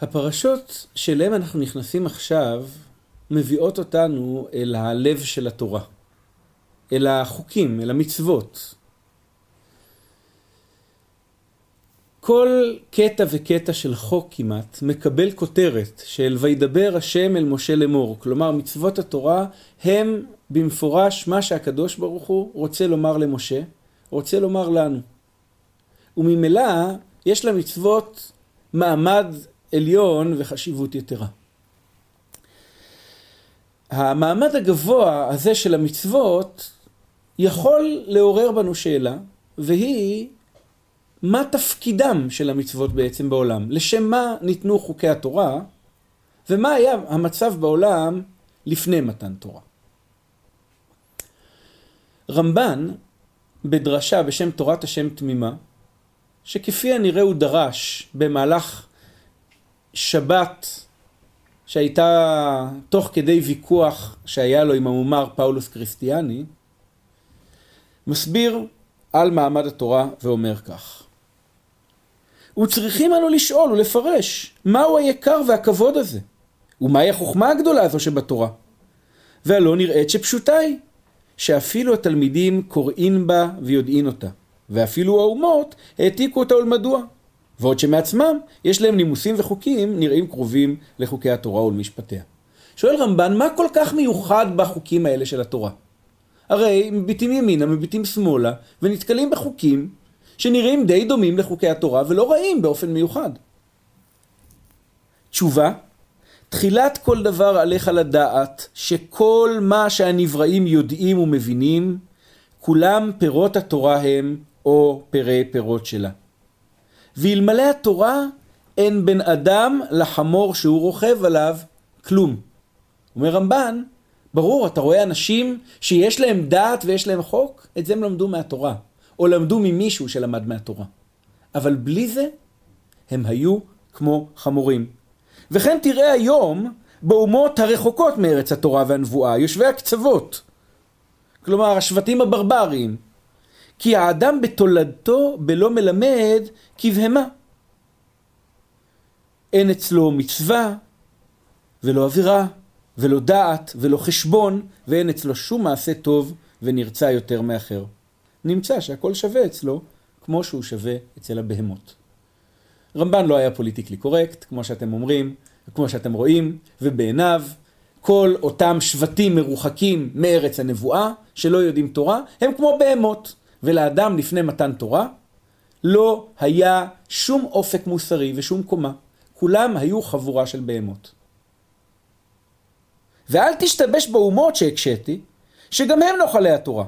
הפרשות שאליהן אנחנו נכנסים עכשיו מביאות אותנו אל הלב של התורה, אל החוקים, אל המצוות. כל קטע וקטע של חוק כמעט מקבל כותרת של וידבר השם אל משה לאמור. כלומר, מצוות התורה הם במפורש מה שהקדוש ברוך הוא רוצה לומר למשה, רוצה לומר לנו. וממילא יש למצוות מעמד עליון וחשיבות יתרה. המעמד הגבוה הזה של המצוות יכול לעורר בנו שאלה, והיא מה תפקידם של המצוות בעצם בעולם? לשם מה ניתנו חוקי התורה, ומה היה המצב בעולם לפני מתן תורה? רמב"ן, בדרשה בשם תורת השם תמימה, שכפי הנראה הוא דרש במהלך שבת שהייתה תוך כדי ויכוח שהיה לו עם המומר פאולוס קריסטיאני, מסביר על מעמד התורה ואומר כך: וצריכים אנו לשאול ולפרש מהו היקר והכבוד הזה, ומהי החוכמה הגדולה הזו שבתורה. והלא נראית שפשוטה היא, שאפילו התלמידים קוראים בה ויודעים אותה, ואפילו האומות העתיקו אותה ולמדוע. ועוד שמעצמם יש להם נימוסים וחוקים נראים קרובים לחוקי התורה ולמשפטיה. שואל רמב"ן, מה כל כך מיוחד בחוקים האלה של התורה? הרי מביטים ימינה, מביטים שמאלה, ונתקלים בחוקים שנראים די דומים לחוקי התורה ולא רעים באופן מיוחד. תשובה, תחילת כל דבר עליך לדעת שכל מה שהנבראים יודעים ומבינים, כולם פירות התורה הם או פרי פירות שלה. ואלמלא התורה אין בין אדם לחמור שהוא רוכב עליו כלום. אומר רמב"ן, ברור, אתה רואה אנשים שיש להם דעת ויש להם חוק, את זה הם למדו מהתורה. או למדו ממישהו שלמד מהתורה. אבל בלי זה, הם היו כמו חמורים. וכן תראה היום באומות הרחוקות מארץ התורה והנבואה, יושבי הקצוות. כלומר, השבטים הברברים. כי האדם בתולדתו בלא מלמד כבהמה. אין אצלו מצווה, ולא אווירה, ולא דעת, ולא חשבון, ואין אצלו שום מעשה טוב ונרצה יותר מאחר. נמצא שהכל שווה אצלו כמו שהוא שווה אצל הבהמות. רמב"ן לא היה פוליטיקלי קורקט, כמו שאתם אומרים, כמו שאתם רואים, ובעיניו כל אותם שבטים מרוחקים מארץ הנבואה, שלא יודעים תורה, הם כמו בהמות. ולאדם לפני מתן תורה, לא היה שום אופק מוסרי ושום קומה. כולם היו חבורה של בהמות. ואל תשתבש באומות שהקשיתי, שגם הם נוחלי התורה.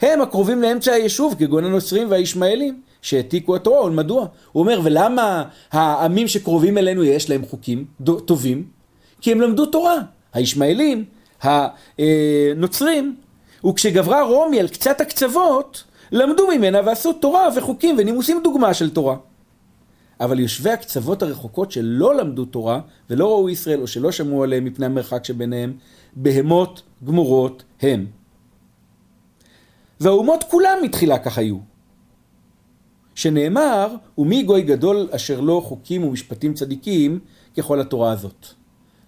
הם הקרובים לאמצע היישוב, כגון הנוצרים והישמעאלים, שהעתיקו התורה, ומדוע? הוא אומר, ולמה העמים שקרובים אלינו יש להם חוקים טובים? כי הם למדו תורה. הישמעאלים, הנוצרים, וכשגברה רומי על קצת הקצוות, למדו ממנה ועשו תורה וחוקים ונימוסים דוגמה של תורה. אבל יושבי הקצוות הרחוקות שלא למדו תורה ולא ראו ישראל או שלא שמעו עליהם מפני המרחק שביניהם, בהמות גמורות הם. והאומות כולם מתחילה כך היו. שנאמר, ומי גוי גדול אשר לו חוקים ומשפטים צדיקים ככל התורה הזאת.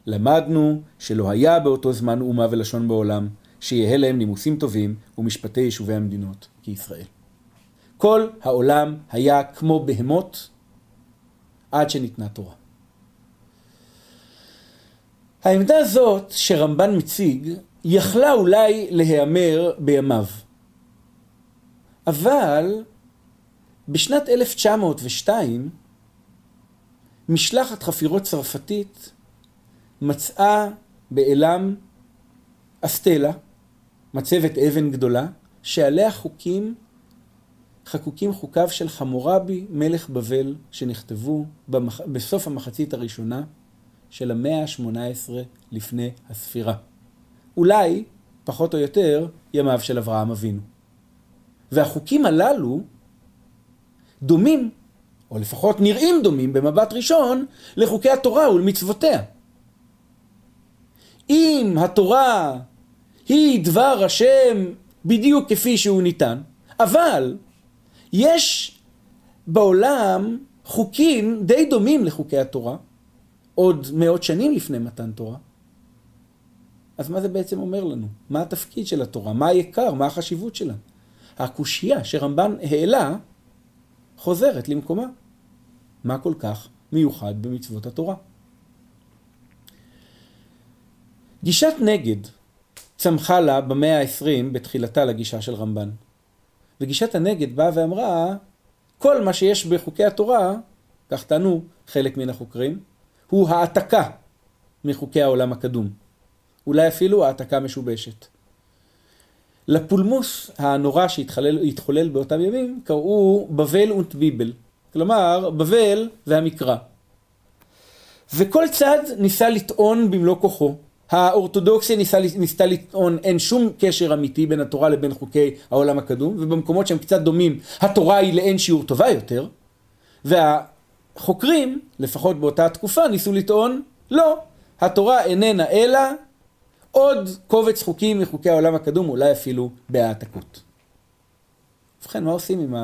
למדנו שלא היה באותו זמן אומה ולשון בעולם, שיהא להם נימוסים טובים ומשפטי יישובי המדינות כישראל. כל העולם היה כמו בהמות עד שניתנה תורה. העמדה הזאת שרמב"ן מציג יכלה אולי להיאמר בימיו. אבל בשנת 1902 משלחת חפירות צרפתית מצאה באלם אסטלה, מצבת אבן גדולה, שעליה חוקים, חקוקים חוקיו של חמורבי מלך בבל, שנכתבו במח... בסוף המחצית הראשונה של המאה ה-18 לפני הספירה. אולי, פחות או יותר, ימיו של אברהם אבינו. והחוקים הללו דומים, או לפחות נראים דומים במבט ראשון, לחוקי התורה ולמצוותיה. אם התורה היא דבר השם בדיוק כפי שהוא ניתן, אבל יש בעולם חוקים די דומים לחוקי התורה, עוד מאות שנים לפני מתן תורה, אז מה זה בעצם אומר לנו? מה התפקיד של התורה? מה היקר? מה החשיבות שלה? הקושייה שרמב"ן העלה חוזרת למקומה. מה כל כך מיוחד במצוות התורה? גישת נגד צמחה לה במאה ה-20 בתחילתה לגישה של רמב"ן. וגישת הנגד באה ואמרה, כל מה שיש בחוקי התורה, כך טענו חלק מן החוקרים, הוא העתקה מחוקי העולם הקדום. אולי אפילו העתקה משובשת. לפולמוס הנורא שהתחולל באותם ימים קראו בבל und ביבל, כלומר בבל והמקרא. וכל צד ניסה לטעון במלוא כוחו. האורתודוקסיה ניסה, ניסתה לטעון אין שום קשר אמיתי בין התורה לבין חוקי העולם הקדום, ובמקומות שהם קצת דומים, התורה היא לאין שיעור טובה יותר, והחוקרים, לפחות באותה תקופה, ניסו לטעון לא, התורה איננה אלא עוד קובץ חוקים מחוקי העולם הקדום, אולי אפילו בהעתקות. ובכן, מה עושים עם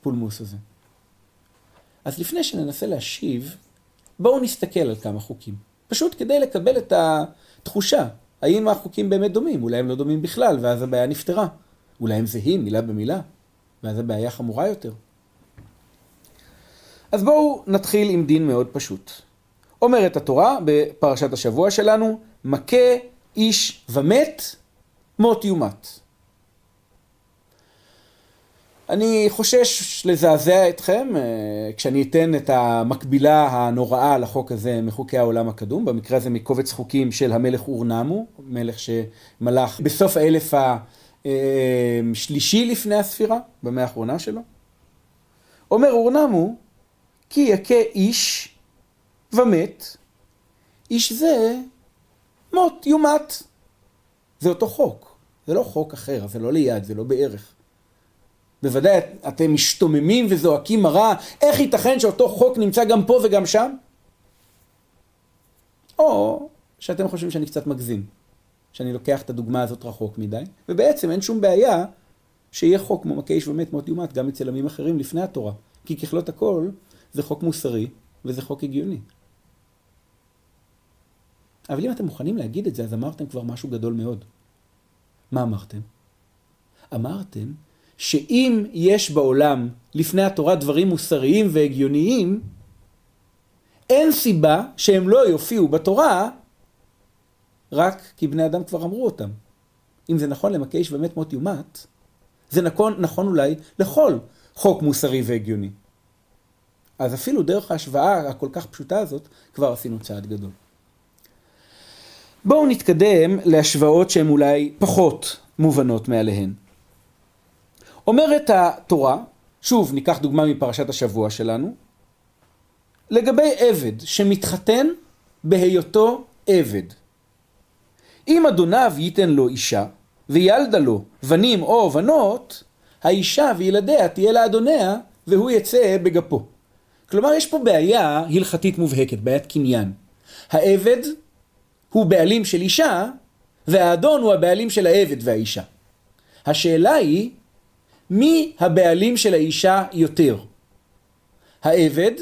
הפולמוס הזה? אז לפני שננסה להשיב, בואו נסתכל על כמה חוקים. פשוט כדי לקבל את התחושה, האם החוקים באמת דומים, אולי הם לא דומים בכלל, ואז הבעיה נפתרה. אולי הם זהים מילה במילה, ואז הבעיה חמורה יותר. אז בואו נתחיל עם דין מאוד פשוט. אומרת התורה בפרשת השבוע שלנו, מכה איש ומת, מות יומת. אני חושש לזעזע אתכם אה, כשאני אתן את המקבילה הנוראה לחוק הזה מחוקי העולם הקדום, במקרה הזה מקובץ חוקים של המלך אורנמו, מלך שמלך בסוף האלף השלישי לפני הספירה, במאה האחרונה שלו. אומר אורנמו, כי יכה איש ומת, איש זה מות יומת. זה אותו חוק, זה לא חוק אחר, זה לא ליד, זה לא בערך. בוודאי אתם משתוממים וזועקים מרה, איך ייתכן שאותו חוק נמצא גם פה וגם שם? או שאתם חושבים שאני קצת מגזים, שאני לוקח את הדוגמה הזאת רחוק מדי, ובעצם אין שום בעיה שיהיה חוק כמו מכה איש ומת מות יומת גם אצל עמים אחרים לפני התורה, כי ככלות הכל זה חוק מוסרי וזה חוק הגיוני. אבל אם אתם מוכנים להגיד את זה, אז אמרתם כבר משהו גדול מאוד. מה אמרתם? אמרתם שאם יש בעולם לפני התורה דברים מוסריים והגיוניים, אין סיבה שהם לא יופיעו בתורה רק כי בני אדם כבר אמרו אותם. אם זה נכון איש ומת מות יומת, זה נכון, נכון אולי לכל חוק מוסרי והגיוני. אז אפילו דרך ההשוואה הכל כך פשוטה הזאת, כבר עשינו צעד גדול. בואו נתקדם להשוואות שהן אולי פחות מובנות מעליהן. אומרת התורה, שוב ניקח דוגמה מפרשת השבוע שלנו, לגבי עבד שמתחתן בהיותו עבד. אם אדוניו ייתן לו אישה, וילדה לו בנים או בנות, האישה וילדיה תהיה לאדוניה, והוא יצא בגפו. כלומר, יש פה בעיה הלכתית מובהקת, בעיית קניין. העבד הוא בעלים של אישה, והאדון הוא הבעלים של העבד והאישה. השאלה היא, מי הבעלים של האישה יותר? העבד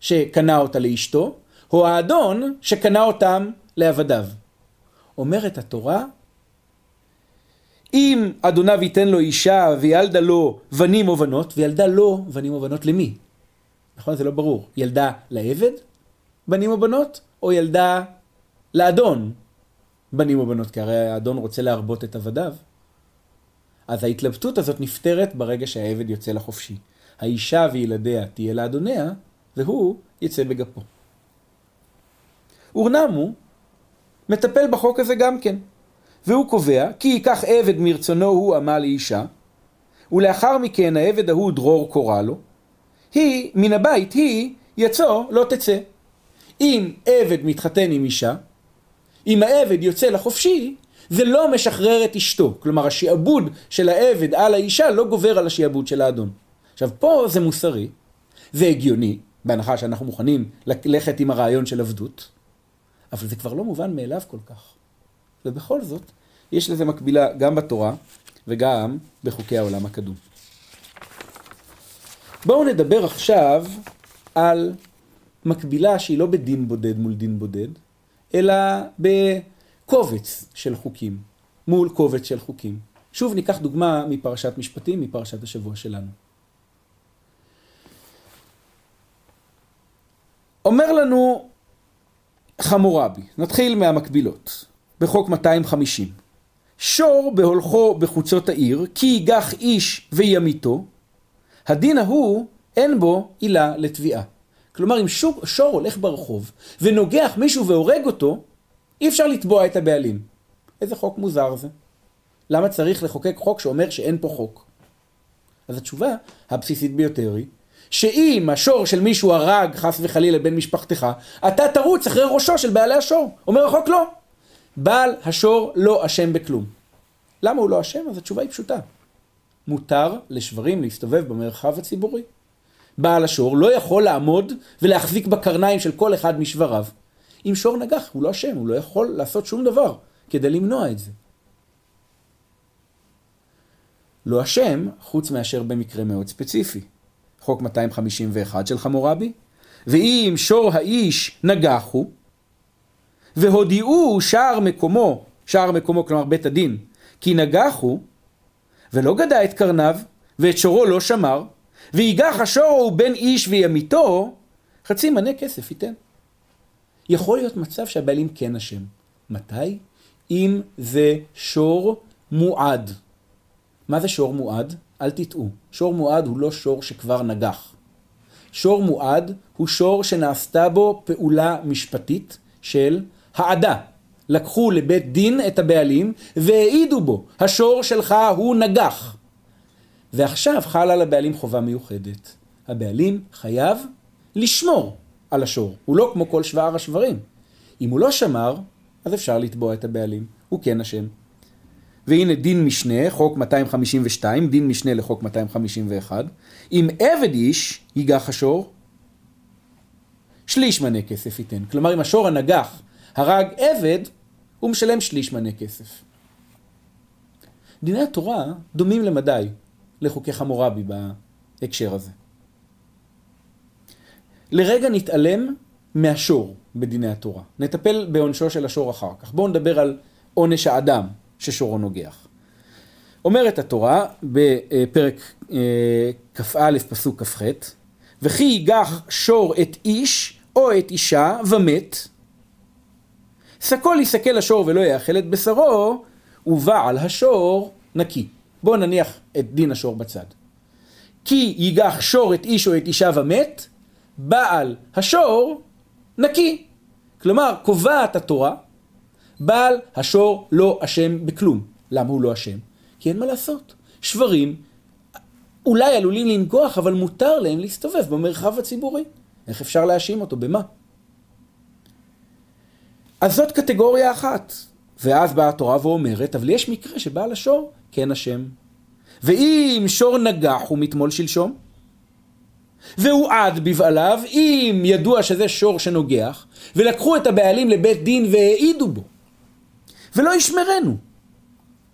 שקנה אותה לאשתו, או האדון שקנה אותם לעבדיו. אומרת התורה, אם אדוניו ייתן לו אישה וילדה לו בנים או בנות, וילדה לו בנים או בנות למי? נכון? זה לא ברור. ילדה לעבד בנים או בנות, או ילדה לאדון בנים או בנות, כי הרי האדון רוצה להרבות את עבדיו. אז ההתלבטות הזאת נפתרת ברגע שהעבד יוצא לחופשי. האישה וילדיה תהיה לאדוניה, והוא יצא בגפו. אורנמו מטפל בחוק הזה גם כן, והוא קובע כי ייקח עבד מרצונו הוא אמה לאישה, ולאחר מכן העבד ההוא דרור קורא לו, היא, מן הבית היא, יצוא לא תצא. אם עבד מתחתן עם אישה, אם העבד יוצא לחופשי, זה לא משחרר את אשתו. כלומר, השעבוד של העבד על האישה לא גובר על השעבוד של האדון. עכשיו, פה זה מוסרי, זה הגיוני, בהנחה שאנחנו מוכנים ללכת עם הרעיון של עבדות, אבל זה כבר לא מובן מאליו כל כך. ובכל זאת, יש לזה מקבילה גם בתורה וגם בחוקי העולם הקדום. בואו נדבר עכשיו על מקבילה שהיא לא בדין בודד מול דין בודד, אלא בקובץ של חוקים מול קובץ של חוקים. שוב ניקח דוגמה מפרשת משפטים, מפרשת השבוע שלנו. אומר לנו חמורבי, נתחיל מהמקבילות, בחוק 250. שור בהולכו בחוצות העיר, כי ייגח איש וימיתו, הדין ההוא אין בו עילה לתביעה. כלומר, אם שור, שור הולך ברחוב ונוגח מישהו והורג אותו, אי אפשר לתבוע את הבעלים. איזה חוק מוזר זה? למה צריך לחוקק חוק שאומר שאין פה חוק? אז התשובה הבסיסית ביותר היא שאם השור של מישהו הרג חס וחלילה בן משפחתך, אתה תרוץ אחרי ראשו של בעלי השור. אומר החוק לא. בעל השור לא אשם בכלום. למה הוא לא אשם? אז התשובה היא פשוטה. מותר לשברים להסתובב במרחב הציבורי. בעל השור לא יכול לעמוד ולהחזיק בקרניים של כל אחד משבריו. אם שור נגח, הוא לא אשם, הוא לא יכול לעשות שום דבר כדי למנוע את זה. לא אשם, חוץ מאשר במקרה מאוד ספציפי. חוק 251 של חמורבי, ואם שור האיש נגחו, והודיעו שער מקומו, שער מקומו כלומר בית הדין, כי נגחו, ולא גדע את קרניו, ואת שורו לא שמר, ויגח השור הוא בן איש וימיתו, חצי מנה כסף ייתן. יכול להיות מצב שהבעלים כן אשם. מתי? אם זה שור מועד. מה זה שור מועד? אל תטעו. שור מועד הוא לא שור שכבר נגח. שור מועד הוא שור שנעשתה בו פעולה משפטית של העדה. לקחו לבית דין את הבעלים והעידו בו, השור שלך הוא נגח. ועכשיו חלה על הבעלים חובה מיוחדת. הבעלים חייב לשמור על השור. הוא לא כמו כל שבער השברים. אם הוא לא שמר, אז אפשר לתבוע את הבעלים. הוא כן אשם. והנה דין משנה, חוק 252, דין משנה לחוק 251. אם עבד איש ייגח השור, שליש מנה כסף ייתן. כלומר, אם השור הנגח הרג עבד, הוא משלם שליש מנה כסף. דיני התורה דומים למדי לחוקי חמורבי בהקשר הזה. לרגע נתעלם מהשור בדיני התורה. נטפל בעונשו של השור אחר כך. בואו נדבר על עונש האדם ששורו נוגח. אומרת התורה בפרק אה, כ"א פסוק כ"ח וכי ייגח שור את איש או את אישה ומת סקול יסכל השור ולא יאכל את בשרו ובעל השור נקי. בואו נניח את דין השור בצד. כי ייגח שור את איש או את אישה ומת בעל השור נקי. כלומר, קובעת התורה, בעל השור לא אשם בכלום. למה הוא לא אשם? כי אין מה לעשות. שברים אולי עלולים לנגוח, אבל מותר להם להסתובב במרחב הציבורי. איך אפשר להאשים אותו? במה? אז זאת קטגוריה אחת. ואז באה התורה ואומרת, אבל יש מקרה שבעל השור כן אשם. ואם שור נגח הוא מתמול שלשום, והועד בבעליו, אם ידוע שזה שור שנוגח, ולקחו את הבעלים לבית דין והעידו בו, ולא ישמרנו.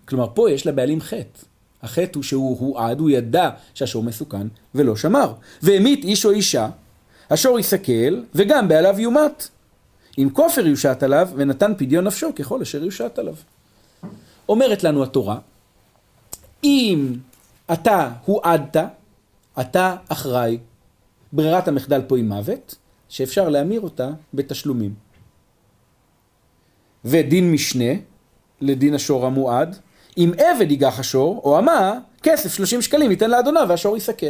כלומר, פה יש לבעלים חטא. החטא הוא שהוא הועד, הוא ידע שהשור מסוכן, ולא שמר. והמית איש או אישה, השור יסכל, וגם בעליו יומת. אם כופר יושת עליו, ונתן פדיון נפשו ככל אשר יושת עליו. אומרת לנו התורה, אם אתה הועדת, אתה אחראי ברירת המחדל פה היא מוות, שאפשר להמיר אותה בתשלומים. ודין משנה, לדין השור המועד, אם עבד ייגח השור, או אמה, כסף 30 שקלים ייתן לאדוניו והשור יסכל.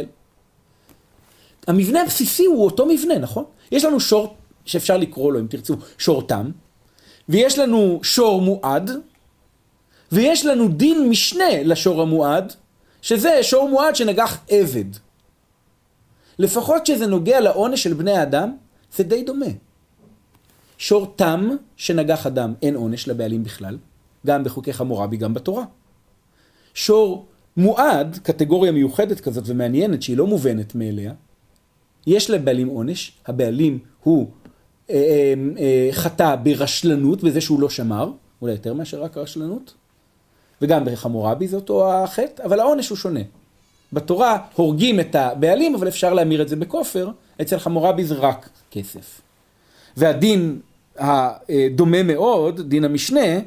המבנה הבסיסי הוא אותו מבנה, נכון? יש לנו שור שאפשר לקרוא לו, אם תרצו, שור תם, ויש לנו שור מועד, ויש לנו דין משנה לשור המועד, שזה שור מועד שנגח עבד. לפחות שזה נוגע לעונש של בני האדם, זה די דומה. שור תם שנגח אדם, אין עונש לבעלים בכלל, גם בחוקי חמורבי, גם בתורה. שור מועד, קטגוריה מיוחדת כזאת ומעניינת שהיא לא מובנת מאליה, יש לבעלים עונש, הבעלים הוא אה, אה, אה, חטא ברשלנות, בזה שהוא לא שמר, אולי יותר מאשר רק רשלנות, וגם בחמורבי זה אותו החטא, אבל העונש הוא שונה. בתורה הורגים את הבעלים, אבל אפשר להמיר את זה בכופר, אצל חמורבי זה רק כסף. והדין הדומה מאוד, דין המשנה,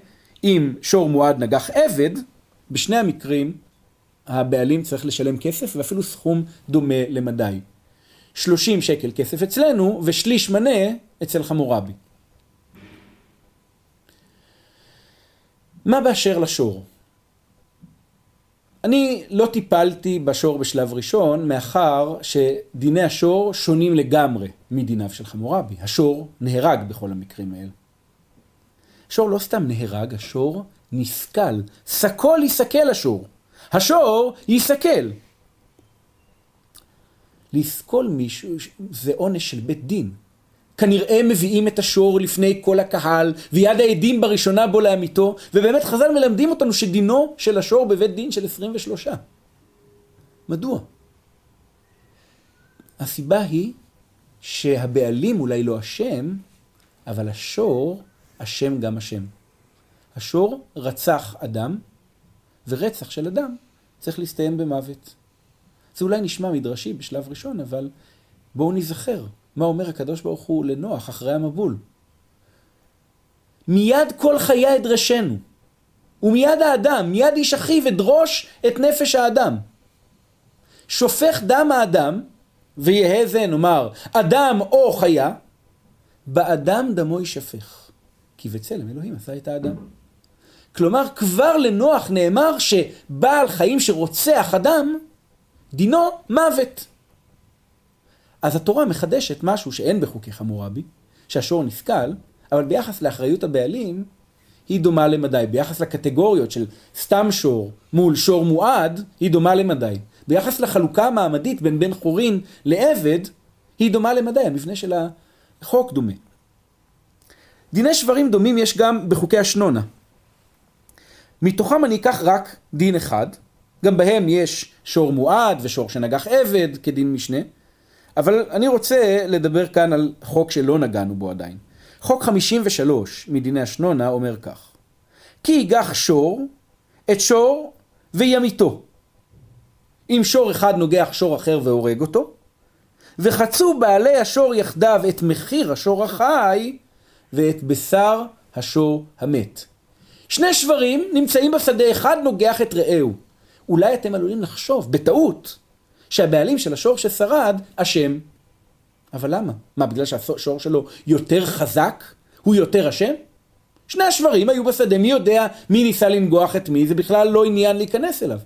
אם שור מועד נגח עבד, בשני המקרים הבעלים צריך לשלם כסף ואפילו סכום דומה למדי. 30 שקל כסף אצלנו ושליש מנה אצל חמורבי. מה באשר לשור? אני לא טיפלתי בשור בשלב ראשון, מאחר שדיני השור שונים לגמרי מדיניו של חמורבי. השור נהרג בכל המקרים האלה. השור לא סתם נהרג, השור נסכל. סקול יסכל השור. השור יסכל. לסקול מישהו זה עונש של בית דין. כנראה מביאים את השור לפני כל הקהל, ויד העדים בראשונה בו לאמיתו, ובאמת חז"ל מלמדים אותנו שדינו של השור בבית דין של 23. מדוע? הסיבה היא שהבעלים אולי לא אשם, אבל השור אשם גם אשם. השור רצח אדם, ורצח של אדם צריך להסתיים במוות. זה אולי נשמע מדרשי בשלב ראשון, אבל בואו נזכר. מה אומר הקדוש ברוך הוא לנוח אחרי המבול? מיד כל חיי אדרשנו, ומיד האדם, מיד איש אחיו אדרוש את נפש האדם. שופך דם האדם, ויהא זה נאמר, אדם או חיה, באדם דמו יישפך. כי בצלם אלוהים עשה את האדם. כלומר, כבר לנוח נאמר שבעל חיים שרוצח אדם, דינו מוות. אז התורה מחדשת משהו שאין בחוקי חמורבי, שהשור נסכל, אבל ביחס לאחריות הבעלים, היא דומה למדי. ביחס לקטגוריות של סתם שור מול שור מועד, היא דומה למדי. ביחס לחלוקה המעמדית בין בן חורין לעבד, היא דומה למדי. המבנה של החוק דומה. דיני שברים דומים יש גם בחוקי השנונה. מתוכם אני אקח רק דין אחד, גם בהם יש שור מועד ושור שנגח עבד כדין משנה, אבל אני רוצה לדבר כאן על חוק שלא נגענו בו עדיין. חוק 53 מדיני השנונה אומר כך: כי ייגח שור את שור וימיתו. אם שור אחד נוגח שור אחר והורג אותו, וחצו בעלי השור יחדיו את מחיר השור החי ואת בשר השור המת. שני שברים נמצאים בשדה, אחד נוגח את רעהו. אולי אתם עלולים לחשוב, בטעות, שהבעלים של השור ששרד אשם. אבל למה? מה, בגלל שהשור שלו יותר חזק? הוא יותר אשם? שני השברים היו בשדה, מי יודע מי ניסה לנגוח את מי, זה בכלל לא עניין להיכנס אליו.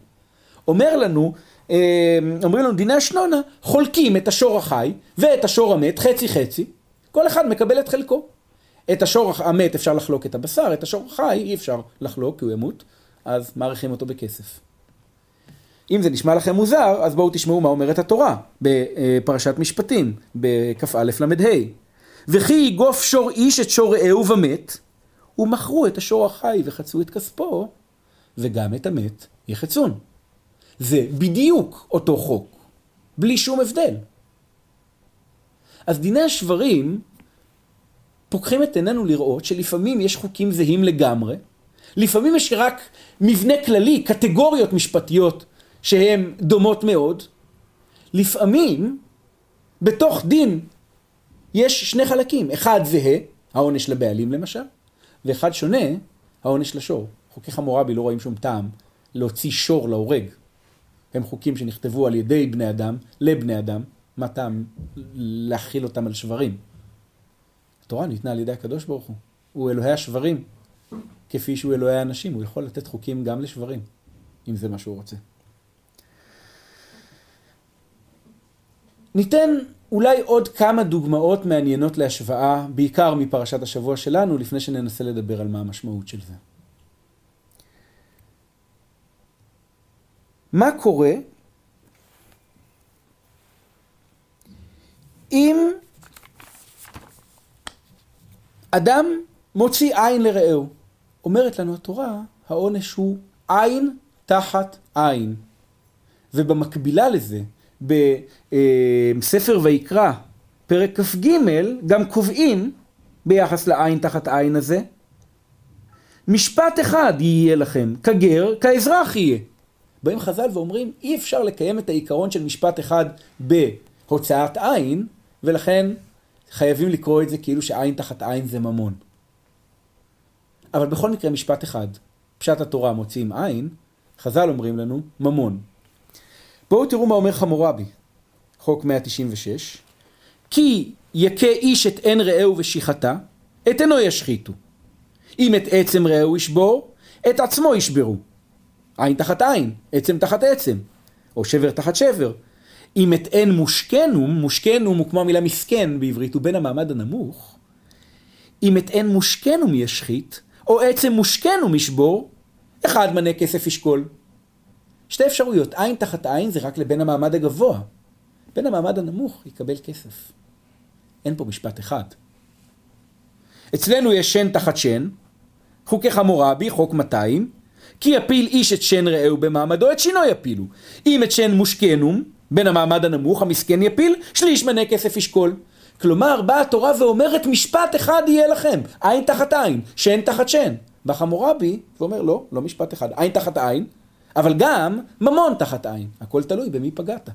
אומר לנו, אה, אומרים לנו דיני השנונה, חולקים את השור החי ואת השור המת, חצי חצי, כל אחד מקבל את חלקו. את השור המת אפשר לחלוק את הבשר, את השור החי אי אפשר לחלוק כי הוא ימות, אז מעריכים אותו בכסף. אם זה נשמע לכם מוזר, אז בואו תשמעו מה אומרת התורה בפרשת משפטים, בכ"א ל"ה. וכי יגוף שור איש את שור רעהו ומת, ומכרו את השור החי וחצו את כספו, וגם את המת יחצון. זה בדיוק אותו חוק, בלי שום הבדל. אז דיני השברים פוקחים את עינינו לראות שלפעמים יש חוקים זהים לגמרי, לפעמים יש רק מבנה כללי, קטגוריות משפטיות שהן דומות מאוד. לפעמים, בתוך דין, יש שני חלקים. אחד זהה, העונש לבעלים למשל, ואחד שונה, העונש לשור. חוקי חמורבי לא רואים שום טעם להוציא שור להורג. הם חוקים שנכתבו על ידי בני אדם, לבני אדם, מה טעם להכיל אותם על שברים? התורה ניתנה על ידי הקדוש ברוך הוא. הוא אלוהי השברים, כפי שהוא אלוהי האנשים. הוא יכול לתת חוקים גם לשברים, אם זה מה שהוא רוצה. ניתן אולי עוד כמה דוגמאות מעניינות להשוואה, בעיקר מפרשת השבוע שלנו, לפני שננסה לדבר על מה המשמעות של זה. מה קורה אם אדם מוציא עין לרעהו? אומרת לנו התורה, העונש הוא עין תחת עין. ובמקבילה לזה, בספר ויקרא, פרק כ"ג, גם קובעים ביחס לעין תחת עין הזה, משפט אחד יהיה לכם, כגר, כאזרח יהיה. באים חז"ל ואומרים, אי אפשר לקיים את העיקרון של משפט אחד בהוצאת עין, ולכן חייבים לקרוא את זה כאילו שעין תחת עין זה ממון. אבל בכל מקרה משפט אחד, פשט התורה מוציאים עין, חז"ל אומרים לנו ממון. בואו תראו מה אומר חמורבי, חוק 196, כי יכה איש את עין רעהו ושיחתה, את עינו ישחיתו. אם את עצם רעהו ישבור, את עצמו ישברו. עין תחת עין, עצם תחת עצם, או שבר תחת שבר. אם את עין מושכנום, מושכנום הוא כמו המילה מסכן בעברית, הוא בן המעמד הנמוך. אם את עין מושכנום ישחית, או עצם מושכנום ישבור, אחד מנה כסף ישקול. שתי אפשרויות, עין תחת עין זה רק לבן המעמד הגבוה. בן המעמד הנמוך יקבל כסף. אין פה משפט אחד. אצלנו יש שן תחת שן, חוקי חמורבי, חוק 200, כי יפיל איש את שן רעהו במעמדו, את שינו יפילו. אם את שן מושכנום, בין המעמד הנמוך, המסכן יפיל, שליש מנה כסף ישקול. כלומר, באה התורה ואומרת משפט אחד יהיה לכם, עין תחת עין, שן תחת שן. בא חמורבי ואומר לא, לא משפט אחד, עין תחת עין, אבל גם ממון תחת עין. הכל תלוי במי פגעת.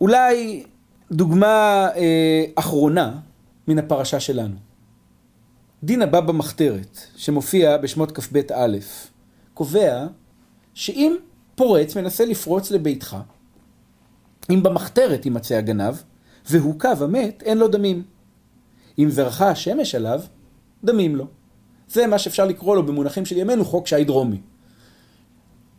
אולי דוגמה אה, אחרונה מן הפרשה שלנו. דין הבא במחתרת, שמופיע בשמות כ"ב א', קובע שאם פורץ מנסה לפרוץ לביתך, אם במחתרת יימצא הגנב, והוכה ומת, אין לו דמים. אם זרחה השמש עליו, דמים לו. זה מה שאפשר לקרוא לו במונחים של ימינו חוק שי דרומי.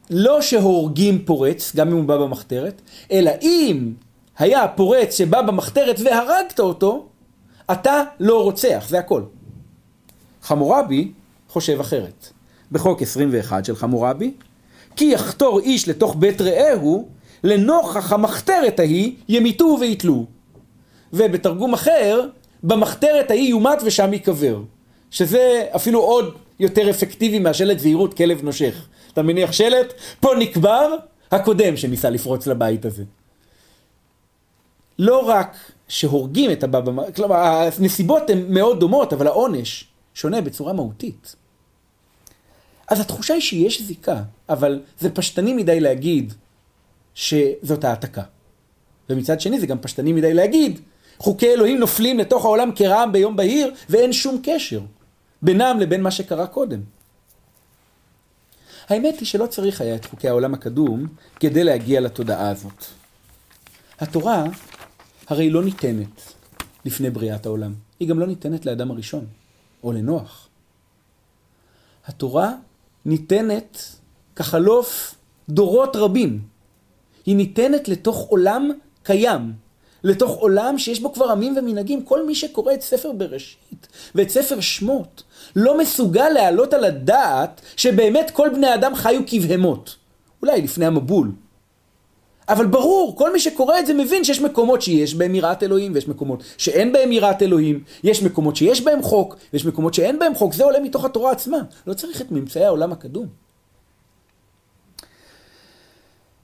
לא שהורגים פורץ, גם אם הוא בא במחתרת, אלא אם היה פורץ שבא במחתרת והרגת אותו, אתה לא רוצח, זה הכל. חמורבי חושב אחרת. בחוק 21 של חמורבי, כי יחתור איש לתוך בית רעהו, לנוכח המחתרת ההיא ימיתו ויתלו. ובתרגום אחר, במחתרת ההיא יומת ושם ייקבר. שזה אפילו עוד יותר אפקטיבי מהשלט זהירות כלב נושך. אתה מניח שלט, פה נקבר הקודם שניסה לפרוץ לבית הזה. לא רק שהורגים את הבבא, כלומר הנסיבות הן מאוד דומות, אבל העונש שונה בצורה מהותית. אז התחושה היא שיש זיקה, אבל זה פשטני מדי להגיד שזאת העתקה. ומצד שני זה גם פשטני מדי להגיד, חוקי אלוהים נופלים לתוך העולם כרעם ביום בהיר, ואין שום קשר בינם לבין מה שקרה קודם. האמת היא שלא צריך היה את חוקי העולם הקדום כדי להגיע לתודעה הזאת. התורה הרי לא ניתנת לפני בריאת העולם. היא גם לא ניתנת לאדם הראשון, או לנוח. התורה ניתנת כחלוף דורות רבים. היא ניתנת לתוך עולם קיים, לתוך עולם שיש בו כבר עמים ומנהגים. כל מי שקורא את ספר בראשית ואת ספר שמות לא מסוגל להעלות על הדעת שבאמת כל בני אדם חיו כבהמות. אולי לפני המבול, אבל ברור, כל מי שקורא את זה מבין שיש מקומות שיש בהם יראת אלוהים, ויש מקומות שאין בהם יראת אלוהים, יש מקומות שיש בהם חוק, ויש מקומות שאין בהם חוק, זה עולה מתוך התורה עצמה. לא צריך את ממצאי העולם הקדום.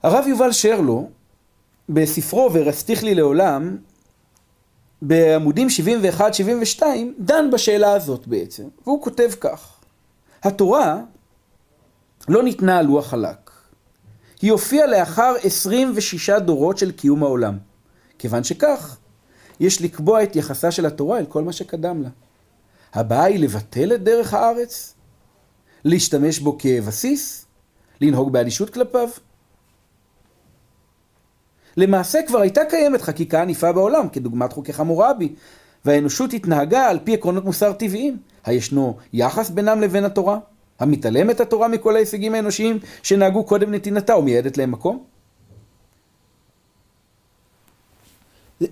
הרב יובל שרלו, בספרו "ורסתיך לי לעולם", בעמודים 71-72, דן בשאלה הזאת בעצם, והוא כותב כך: התורה לא ניתנה על לוח חלק. היא הופיעה לאחר 26 דורות של קיום העולם. כיוון שכך, יש לקבוע את יחסה של התורה אל כל מה שקדם לה. הבאה היא לבטל את דרך הארץ? להשתמש בו כבסיס? לנהוג באדישות כלפיו? למעשה כבר הייתה קיימת חקיקה ענפה בעולם, כדוגמת חוקי חמורבי, והאנושות התנהגה על פי עקרונות מוסר טבעיים. הישנו יחס בינם לבין התורה? המתעלם את התורה מכל ההישגים האנושיים שנהגו קודם נתינתה ומייעדת להם מקום?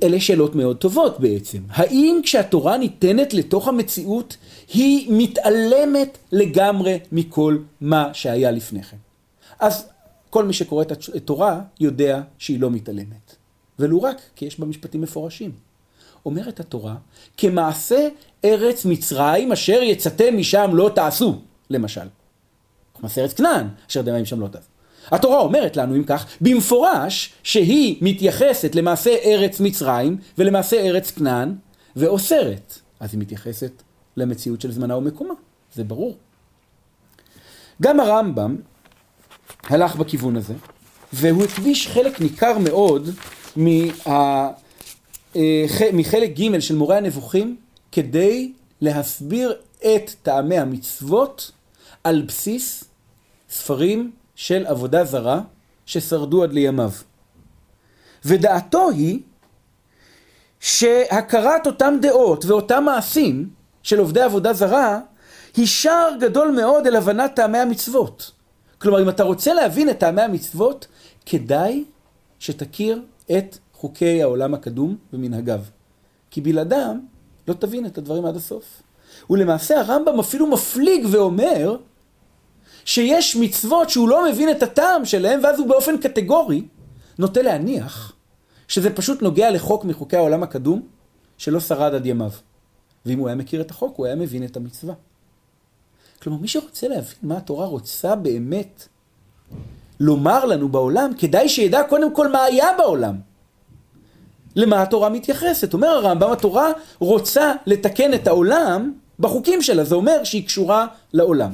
אלה שאלות מאוד טובות בעצם. האם כשהתורה ניתנת לתוך המציאות, היא מתעלמת לגמרי מכל מה שהיה לפני כן? אז כל מי שקורא את התורה יודע שהיא לא מתעלמת. ולו רק כי יש בה משפטים מפורשים. אומרת התורה, כמעשה ארץ מצרים אשר יצאתם משם לא תעשו. למשל. מעשה ארץ כנען, אשר דמים שם לא טוב. התורה אומרת לנו, אם כך, במפורש שהיא מתייחסת למעשה ארץ מצרים ולמעשה ארץ כנען, ואוסרת. אז היא מתייחסת למציאות של זמנה ומקומה, זה ברור. גם הרמב"ם הלך בכיוון הזה, והוא הקדיש חלק ניכר מאוד מה, אה, מחלק ג' של מורה הנבוכים כדי להסביר את טעמי המצוות על בסיס ספרים של עבודה זרה ששרדו עד לימיו. ודעתו היא שהכרת אותם דעות ואותם מעשים של עובדי עבודה זרה היא שער גדול מאוד אל הבנת טעמי המצוות. כלומר, אם אתה רוצה להבין את טעמי המצוות, כדאי שתכיר את חוקי העולם הקדום ומנהגיו. כי בלעדם לא תבין את הדברים עד הסוף. ולמעשה הרמב"ם אפילו מפליג ואומר שיש מצוות שהוא לא מבין את הטעם שלהם, ואז הוא באופן קטגורי נוטה להניח שזה פשוט נוגע לחוק מחוקי העולם הקדום שלא שרד עד ימיו. ואם הוא היה מכיר את החוק, הוא היה מבין את המצווה. כלומר, מי שרוצה להבין מה התורה רוצה באמת לומר לנו בעולם, כדאי שידע קודם כל מה היה בעולם. למה התורה מתייחסת. אומר הרמב"ם, התורה רוצה לתקן את העולם בחוקים שלה, זה אומר שהיא קשורה לעולם.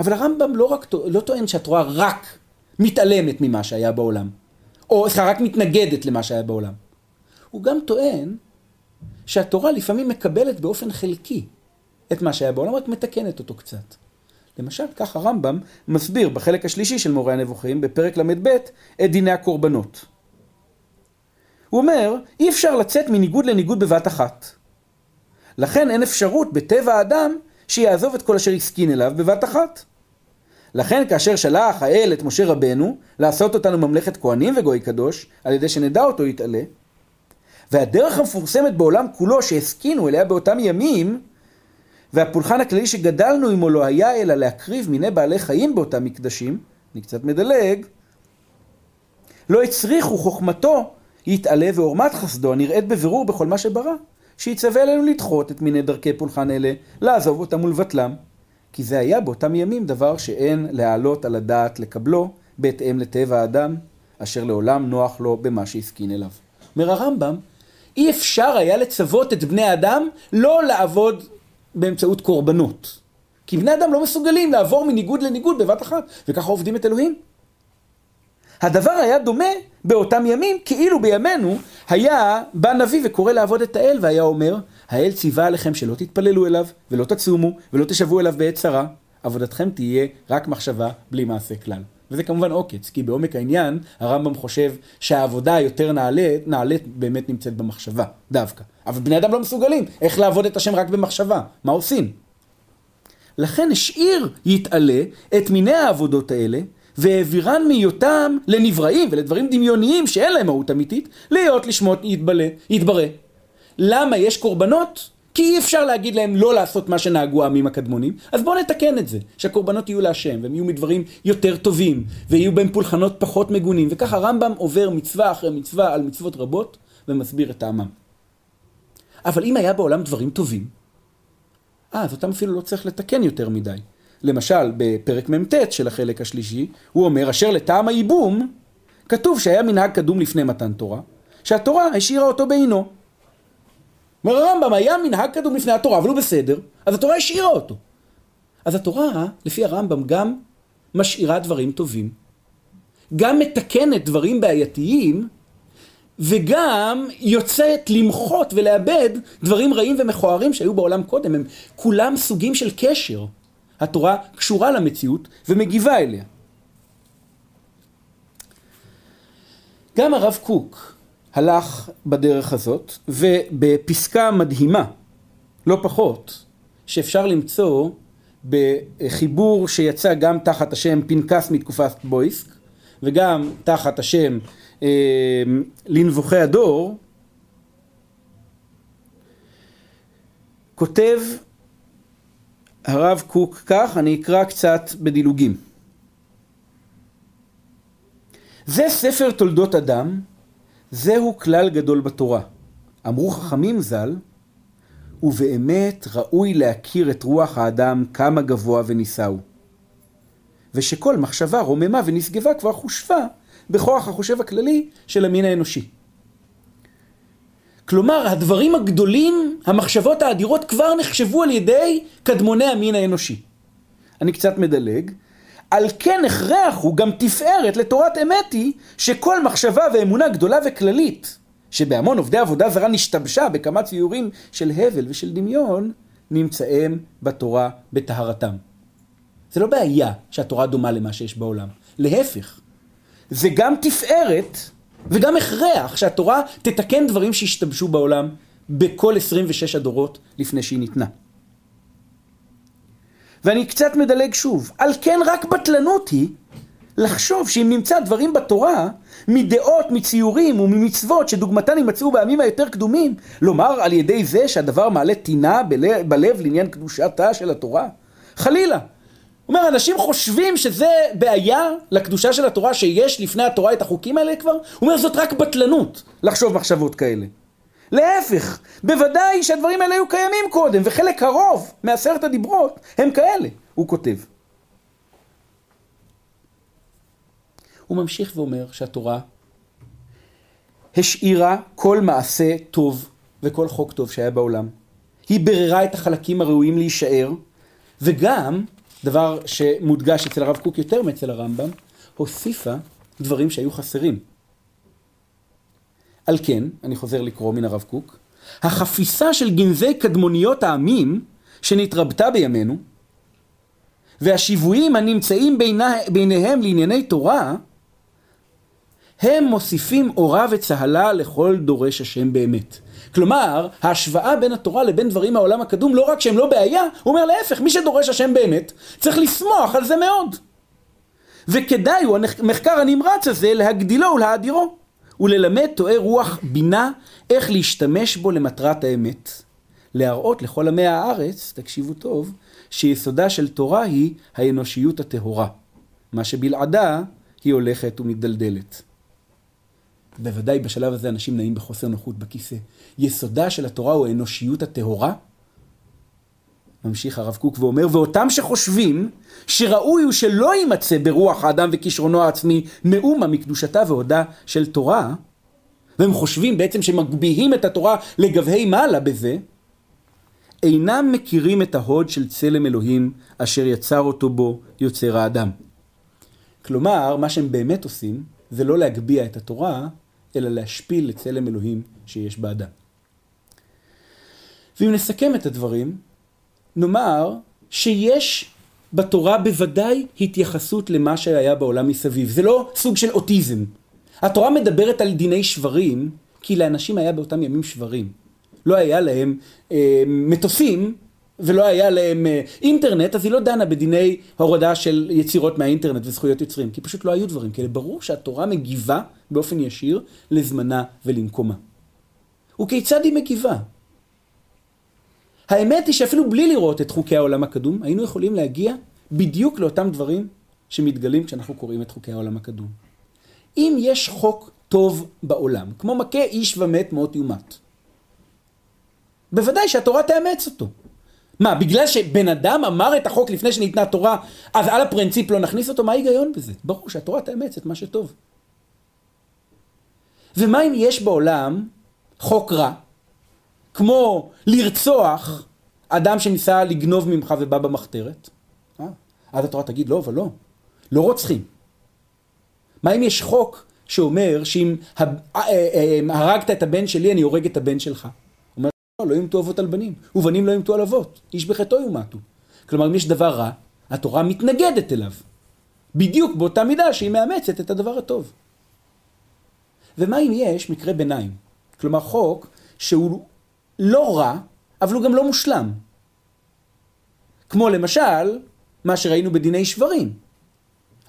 אבל הרמב"ם לא, רק, לא טוען שהתורה רק מתעלמת ממה שהיה בעולם, או סליחה, רק מתנגדת למה שהיה בעולם. הוא גם טוען שהתורה לפעמים מקבלת באופן חלקי את מה שהיה בעולם, רק מתקנת אותו קצת. למשל, כך הרמב"ם מסביר בחלק השלישי של מורה הנבוכים, בפרק ל"ב, את דיני הקורבנות. הוא אומר, אי אפשר לצאת מניגוד לניגוד בבת אחת. לכן אין אפשרות בטבע האדם שיעזוב את כל אשר הסכין אליו בבת אחת. לכן כאשר שלח האל את משה רבנו לעשות אותנו ממלכת כהנים וגוי קדוש, על ידי שנדע אותו יתעלה, והדרך המפורסמת בעולם כולו שהסכינו אליה באותם ימים, והפולחן הכללי שגדלנו עמו לא היה אלא להקריב מיני בעלי חיים באותם מקדשים, אני קצת מדלג, לא הצריכו חוכמתו יתעלה ועורמת חסדו הנראית בבירור בכל מה שברא, שיצווה עלינו לדחות את מיני דרכי פולחן אלה, לעזוב אותם ולבטלם. כי זה היה באותם ימים דבר שאין להעלות על הדעת לקבלו, בהתאם לטבע האדם, אשר לעולם נוח לו במה שהסכין אליו. אומר הרמב"ם, אי אפשר היה לצוות את בני האדם לא לעבוד באמצעות קורבנות. כי בני אדם לא מסוגלים לעבור מניגוד לניגוד בבת אחת, וככה עובדים את אלוהים. הדבר היה דומה באותם ימים, כאילו בימינו היה בא נביא וקורא לעבוד את האל, והיה אומר, האל ציווה עליכם שלא תתפללו אליו, ולא תצומו, ולא תשבו אליו בעת צרה. עבודתכם תהיה רק מחשבה בלי מעשה כלל. וזה כמובן עוקץ, כי בעומק העניין הרמב"ם חושב שהעבודה היותר נעלית, נעלית באמת נמצאת במחשבה, דווקא. אבל בני אדם לא מסוגלים, איך לעבוד את השם רק במחשבה? מה עושים? לכן השאיר יתעלה את מיני העבודות האלה, והעבירן מהיותם לנבראים ולדברים דמיוניים שאין להם מהות אמיתית, להיות לשמות יתבלה, יתברא. למה יש קורבנות? כי אי אפשר להגיד להם לא לעשות מה שנהגו העמים הקדמונים, אז בואו נתקן את זה, שהקורבנות יהיו להשם, והם יהיו מדברים יותר טובים, ויהיו בהם פולחנות פחות מגונים, וככה הרמב"ם עובר מצווה אחרי מצווה על מצוות רבות, ומסביר את טעמם. אבל אם היה בעולם דברים טובים, אז אותם אפילו לא צריך לתקן יותר מדי. למשל, בפרק מ"ט של החלק השלישי, הוא אומר, אשר לטעם הייבום, כתוב שהיה מנהג קדום לפני מתן תורה, שהתורה השאירה אותו בעינו. אומר הרמב"ם, היה מנהג קדום לפני התורה, אבל הוא בסדר, אז התורה השאירה אותו. אז התורה, לפי הרמב"ם, גם משאירה דברים טובים, גם מתקנת דברים בעייתיים, וגם יוצאת למחות ולאבד דברים רעים ומכוערים שהיו בעולם קודם. הם כולם סוגים של קשר. התורה קשורה למציאות ומגיבה אליה. גם הרב קוק הלך בדרך הזאת, ובפסקה מדהימה, לא פחות, שאפשר למצוא בחיבור שיצא גם תחת השם פנקס מתקופת בויסק, וגם תחת השם לנבוכי הדור, כותב הרב קוק כך, אני אקרא קצת בדילוגים. זה ספר תולדות אדם, זהו כלל גדול בתורה. אמרו חכמים ז"ל, ובאמת ראוי להכיר את רוח האדם כמה גבוה ונישאו. ושכל מחשבה רוממה ונשגבה כבר חושבה בכוח החושב הכללי של המין האנושי. כלומר, הדברים הגדולים, המחשבות האדירות כבר נחשבו על ידי קדמוני המין האנושי. אני קצת מדלג. על כן הכרח הוא גם תפארת לתורת אמת היא שכל מחשבה ואמונה גדולה וכללית שבהמון עובדי עבודה זרה נשתבשה בכמה ציורים של הבל ושל דמיון נמצאים בתורה בטהרתם. זה לא בעיה שהתורה דומה למה שיש בעולם, להפך. זה גם תפארת וגם הכרח שהתורה תתקן דברים שהשתבשו בעולם בכל 26 הדורות לפני שהיא ניתנה. ואני קצת מדלג שוב. על כן רק בטלנות היא לחשוב שאם נמצא דברים בתורה, מדעות, מציורים וממצוות שדוגמתן יימצאו בימים היותר קדומים, לומר על ידי זה שהדבר מעלה טינה בלב, בלב לעניין קדושתה של התורה? חלילה. הוא אומר, אנשים חושבים שזה בעיה לקדושה של התורה, שיש לפני התורה את החוקים האלה כבר? הוא אומר, זאת רק בטלנות לחשוב מחשבות כאלה. להפך, בוודאי שהדברים האלה היו קיימים קודם, וחלק הרוב מעשרת הדיברות הם כאלה, הוא כותב. הוא ממשיך ואומר שהתורה השאירה כל מעשה טוב וכל חוק טוב שהיה בעולם. היא בררה את החלקים הראויים להישאר, וגם, דבר שמודגש אצל הרב קוק יותר מאצל הרמב"ם, הוסיפה דברים שהיו חסרים. על כן, אני חוזר לקרוא מן הרב קוק, החפיסה של גנזי קדמוניות העמים שנתרבתה בימינו, והשיוויים הנמצאים בינה, ביניהם לענייני תורה, הם מוסיפים אורה וצהלה לכל דורש השם באמת. כלומר, ההשוואה בין התורה לבין דברים מהעולם הקדום, לא רק שהם לא בעיה, הוא אומר להפך, מי שדורש השם באמת, צריך לשמוח על זה מאוד. וכדאי הוא המחקר הנמרץ הזה להגדילו ולהאדירו. וללמד טועי רוח בינה איך להשתמש בו למטרת האמת. להראות לכל עמי הארץ, תקשיבו טוב, שיסודה של תורה היא האנושיות הטהורה. מה שבלעדה היא הולכת ומתדלדלת. בוודאי בשלב הזה אנשים נעים בחוסר נוחות בכיסא. יסודה של התורה הוא האנושיות הטהורה? ממשיך הרב קוק ואומר, ואותם שחושבים שראוי הוא שלא יימצא ברוח האדם וכישרונו העצמי מאומה מקדושתה והודה של תורה, והם חושבים בעצם שמגביהים את התורה לגבהי מעלה בזה, אינם מכירים את ההוד של צלם אלוהים אשר יצר אותו בו יוצר האדם. כלומר, מה שהם באמת עושים זה לא להגביה את התורה, אלא להשפיל את צלם אלוהים שיש באדם. ואם נסכם את הדברים, נאמר שיש בתורה בוודאי התייחסות למה שהיה בעולם מסביב. זה לא סוג של אוטיזם. התורה מדברת על דיני שברים, כי לאנשים היה באותם ימים שברים. לא היה להם אה, מטוסים ולא היה להם אה, אינטרנט, אז היא לא דנה בדיני הורדה של יצירות מהאינטרנט וזכויות יוצרים, כי פשוט לא היו דברים כאלה. ברור שהתורה מגיבה באופן ישיר לזמנה ולמקומה. וכיצד היא מגיבה? האמת היא שאפילו בלי לראות את חוקי העולם הקדום, היינו יכולים להגיע בדיוק לאותם דברים שמתגלים כשאנחנו קוראים את חוקי העולם הקדום. אם יש חוק טוב בעולם, כמו מכה איש ומת מות יומת, בוודאי שהתורה תאמץ אותו. מה, בגלל שבן אדם אמר את החוק לפני שניתנה התורה, אז על הפרינציפ לא נכניס אותו? מה ההיגיון בזה? ברור שהתורה תאמץ את מה שטוב. ומה אם יש בעולם חוק רע, כמו לרצוח אדם שניסה לגנוב ממך ובא במחתרת, אה? אז התורה תגיד לא, אבל לא, לא רוצחים. מה אם יש חוק שאומר שאם אה, אה, הרגת את הבן שלי, אני הורג את הבן שלך? אומר, לא, לא ימתו אבות על בנים, ובנים לא ימתו על אבות, איש בחטאו יומתו. כלומר, אם יש דבר רע, התורה מתנגדת אליו. בדיוק באותה מידה שהיא מאמצת את הדבר הטוב. ומה אם יש מקרה ביניים? כלומר, חוק שהוא לא רע, אבל הוא גם לא מושלם. כמו למשל, מה שראינו בדיני שברים.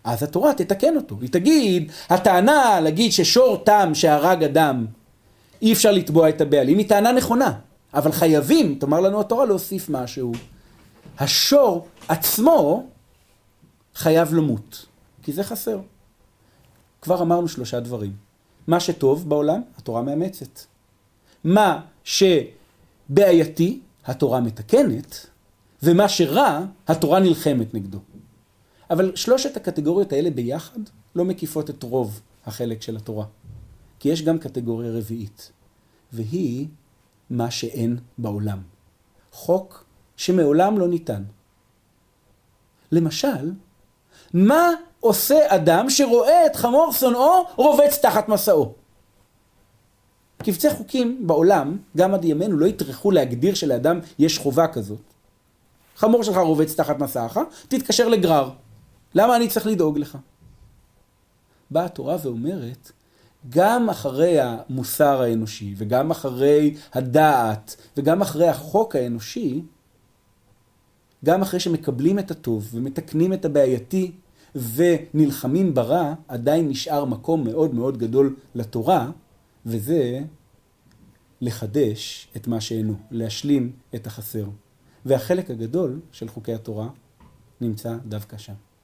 אז התורה תתקן אותו. היא תגיד, הטענה להגיד ששור תם שהרג אדם, אי אפשר לתבוע את הבעלים, היא טענה נכונה. אבל חייבים, תאמר לנו התורה, להוסיף משהו. השור עצמו חייב למות, כי זה חסר. כבר אמרנו שלושה דברים. מה שטוב בעולם, התורה מאמצת. מה שבעייתי, התורה מתקנת, ומה שרע, התורה נלחמת נגדו. אבל שלושת הקטגוריות האלה ביחד לא מקיפות את רוב החלק של התורה. כי יש גם קטגוריה רביעית, והיא מה שאין בעולם. חוק שמעולם לא ניתן. למשל, מה עושה אדם שרואה את חמור שונאו רובץ תחת מסעו? קבצי חוקים בעולם, גם עד ימינו, לא יטרחו להגדיר שלאדם יש חובה כזאת. חמור שלך רובץ תחת מסעך, תתקשר לגרר. למה אני צריך לדאוג לך? באה התורה ואומרת, גם אחרי המוסר האנושי, וגם אחרי הדעת, וגם אחרי החוק האנושי, גם אחרי שמקבלים את הטוב ומתקנים את הבעייתי ונלחמים ברע, עדיין נשאר מקום מאוד מאוד גדול לתורה, וזה לחדש את מה שאינו, להשלים את החסר. והחלק הגדול של חוקי התורה נמצא דווקא שם.